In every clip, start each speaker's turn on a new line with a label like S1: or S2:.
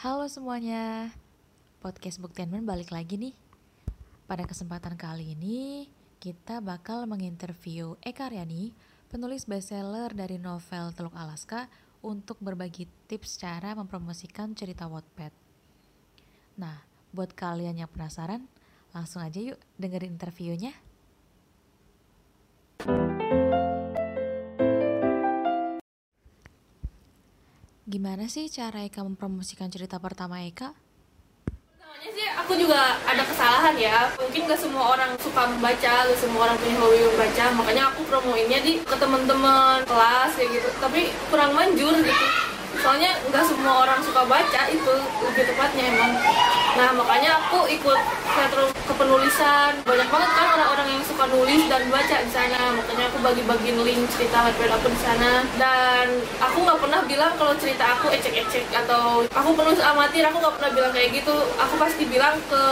S1: Halo semuanya, podcast Buktianman balik lagi nih. Pada kesempatan kali ini, kita bakal menginterview Eka Aryani, penulis bestseller dari novel Teluk Alaska, untuk berbagi tips cara mempromosikan cerita Wattpad. Nah, buat kalian yang penasaran, langsung aja yuk dengerin interviewnya. Gimana sih cara Eka mempromosikan cerita pertama Eka?
S2: Pertamanya sih aku juga ada kesalahan ya. Mungkin gak semua orang suka membaca, gak semua orang punya hobi membaca. Makanya aku promoinnya di ke teman-teman kelas kayak gitu. Tapi kurang manjur gitu Soalnya gak semua orang suka baca itu lebih tepatnya emang. Nah makanya aku ikut teater kepenulisan. Banyak banget kan orang-orang yang suka nulis dan baca di sana. Makanya aku bagi-bagiin link cerita Wattpad aku di sana. Dan aku nggak pernah bilang kalau cerita aku ecek-ecek Atau aku penulis amatir, aku nggak pernah bilang kayak gitu. Aku pasti bilang ke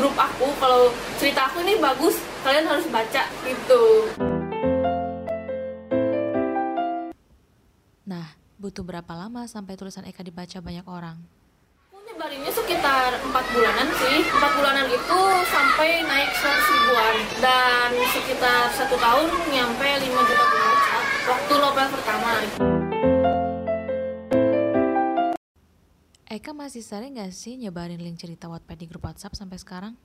S2: grup aku kalau cerita aku ini bagus Kalian harus baca gitu.
S1: Nah, butuh berapa lama sampai tulisan Eka dibaca banyak orang?
S2: Nyebarinnya sekitar 4 bulanan sih 4 bulanan itu sampai naik 100 ribuan Dan sekitar satu tahun nyampe 5 juta pembaca Waktu novel pertama
S1: Eka masih sering gak sih nyebarin link cerita Wattpad di grup WhatsApp sampai sekarang?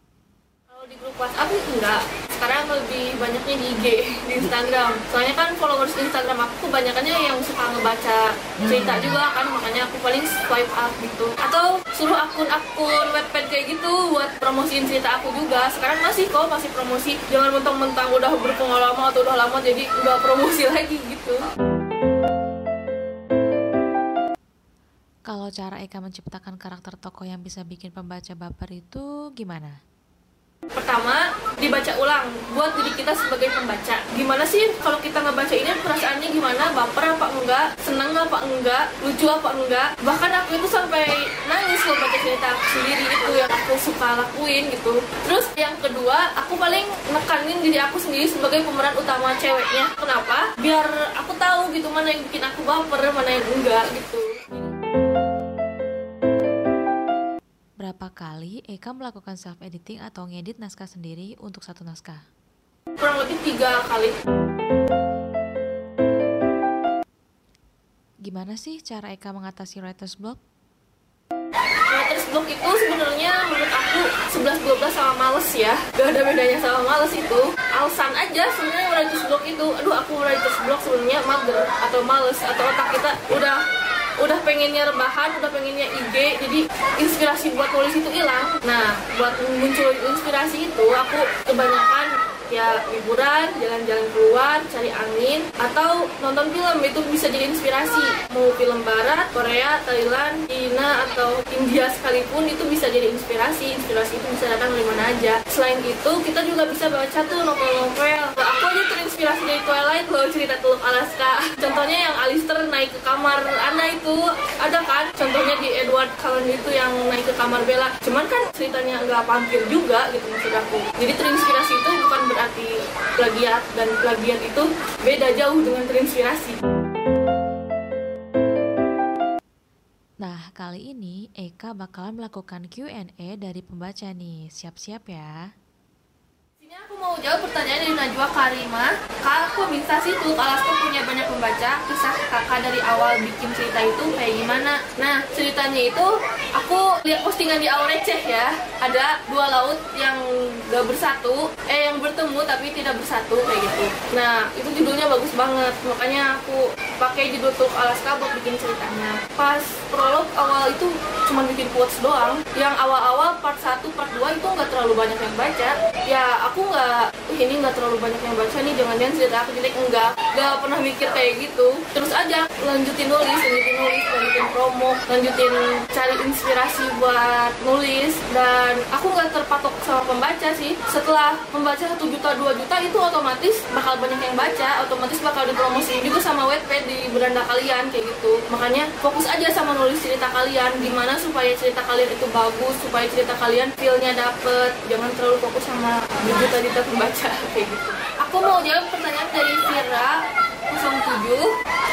S2: Kalau di grup WhatsApp enggak. Sekarang lebih banyaknya di IG, di Instagram. Soalnya kan followers Instagram aku kebanyakannya yang suka ngebaca cerita juga kan Makanya aku paling swipe up gitu. Atau suruh akun-akun Wattpad kayak gitu buat promosiin cerita aku juga. Sekarang masih kok, masih promosi. Jangan mentang-mentang udah berpengalaman atau udah lama jadi udah promosi lagi gitu.
S1: Kalau cara Eka menciptakan karakter tokoh yang bisa bikin pembaca baper itu gimana?
S2: Pertama, dibaca ulang buat diri kita sebagai pembaca. Gimana sih kalau kita ngebaca ini perasaannya gimana? Baper apa enggak? Senang apa enggak? Lucu apa enggak? Bahkan aku itu sampai nangis kalau baca cerita aku sendiri itu yang aku suka lakuin gitu. Terus yang kedua, aku paling nekanin diri aku sendiri sebagai pemeran utama ceweknya. Kenapa? Biar aku tahu gitu mana yang bikin aku baper, mana yang enggak gitu.
S1: Berapa kali Eka melakukan self editing atau ngedit naskah sendiri untuk satu naskah?
S2: Kurang lebih tiga kali.
S1: Gimana sih cara Eka mengatasi writer's block?
S2: Writer's block itu sebenarnya menurut aku 11-12 sama males ya Gak ada bedanya sama males itu Alasan aja sebenarnya writer's block itu Aduh aku writer's block sebenarnya mager Atau males Atau otak kita udah udah pengennya rebahan, udah pengennya IG, jadi inspirasi buat nulis itu hilang. Nah, buat muncul inspirasi itu, aku kebanyakan ya liburan, jalan-jalan keluar, cari angin, atau nonton film itu bisa jadi inspirasi. Mau film barat, Korea, Thailand, Cina, atau India sekalipun itu bisa jadi inspirasi. Inspirasi itu bisa datang dari mana aja. Selain itu, kita juga bisa baca tuh novel-novel. Aku aja terinspirasi dari Twilight loh, cerita Teluk Alaska. Contohnya yang Alistair naik ke kamar Anna itu ada kan? Contohnya di Edward Cullen itu yang naik ke kamar Bella. Cuman kan ceritanya nggak vampir juga gitu maksud aku. Jadi terinspirasi berarti plagiat dan plagiat itu beda jauh dengan terinspirasi.
S1: Nah, kali ini Eka bakalan melakukan Q&A dari pembaca nih. Siap-siap ya.
S2: Sini aku mau jawab pertanyaan dari Najwa Karima. Kak, aku bisa sih tuh Alaska punya banyak pembaca. Kisah kakak dari awal bikin cerita itu kayak gimana? Nah, ceritanya itu aku lihat postingan di awal receh ya. Ada dua laut yang gak bersatu, eh yang bertemu tapi tidak bersatu kayak gitu. Nah, itu judulnya bagus banget. Makanya aku pakai judul Teluk Alaska buat bikin ceritanya. Pas prolog awal itu cuma bikin quotes doang. Yang awal-awal part 1, part 2 itu nggak terlalu banyak yang baca. Ya aku nggak, "Ih, ini nggak terlalu banyak yang baca nih, jangan-jangan cerita aku jelek. Enggak, nggak pernah mikir kayak gitu. Terus aja lanjutin nulis, lanjutin nulis, lanjutin promo, lanjutin cari inspirasi buat nulis. Dan aku nggak terpatok sama pembaca sih. Setelah membaca 1 juta, 2 juta itu otomatis bakal banyak yang baca, otomatis bakal dipromosiin juga sama Wattpad di beranda kalian kayak gitu. Makanya fokus aja sama nulis cerita kalian gimana supaya cerita kalian itu bagus, supaya cerita kalian feel-nya dapet. Jangan terlalu fokus sama juta-juta pembaca kayak gitu. Aku mau jawab pertanyaan dari Vira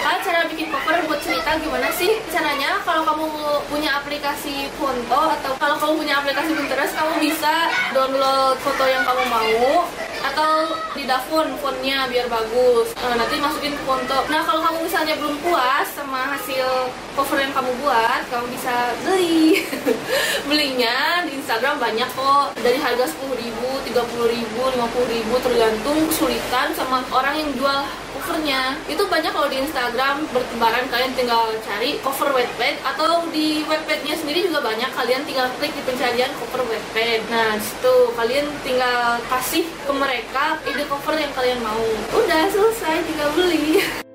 S2: Kalian cara bikin cover buat cerita gimana sih? Caranya kalau kamu punya aplikasi foto atau kalau kamu punya aplikasi Pinterest, kamu bisa download foto yang kamu mau atau di dafon fontnya biar bagus. E, nanti masukin ke foto nah kalau kamu misalnya belum puas sama hasil cover yang kamu buat kamu bisa beli. Belinya di Instagram banyak kok. Dari harga 10 ribu 30 ribu 50 ribu tergantung kesulitan sama orang yang jual covernya. Itu banyak kalau di Instagram bertebaran. Kalian tinggal cari cover wetpad atau di webpadnya sendiri juga banyak. Kalian tinggal klik di pencarian cover wetpad nah di situ kalian tinggal kasih ke mereka ide cover yang kalian mau. Udah selesai tinggal beli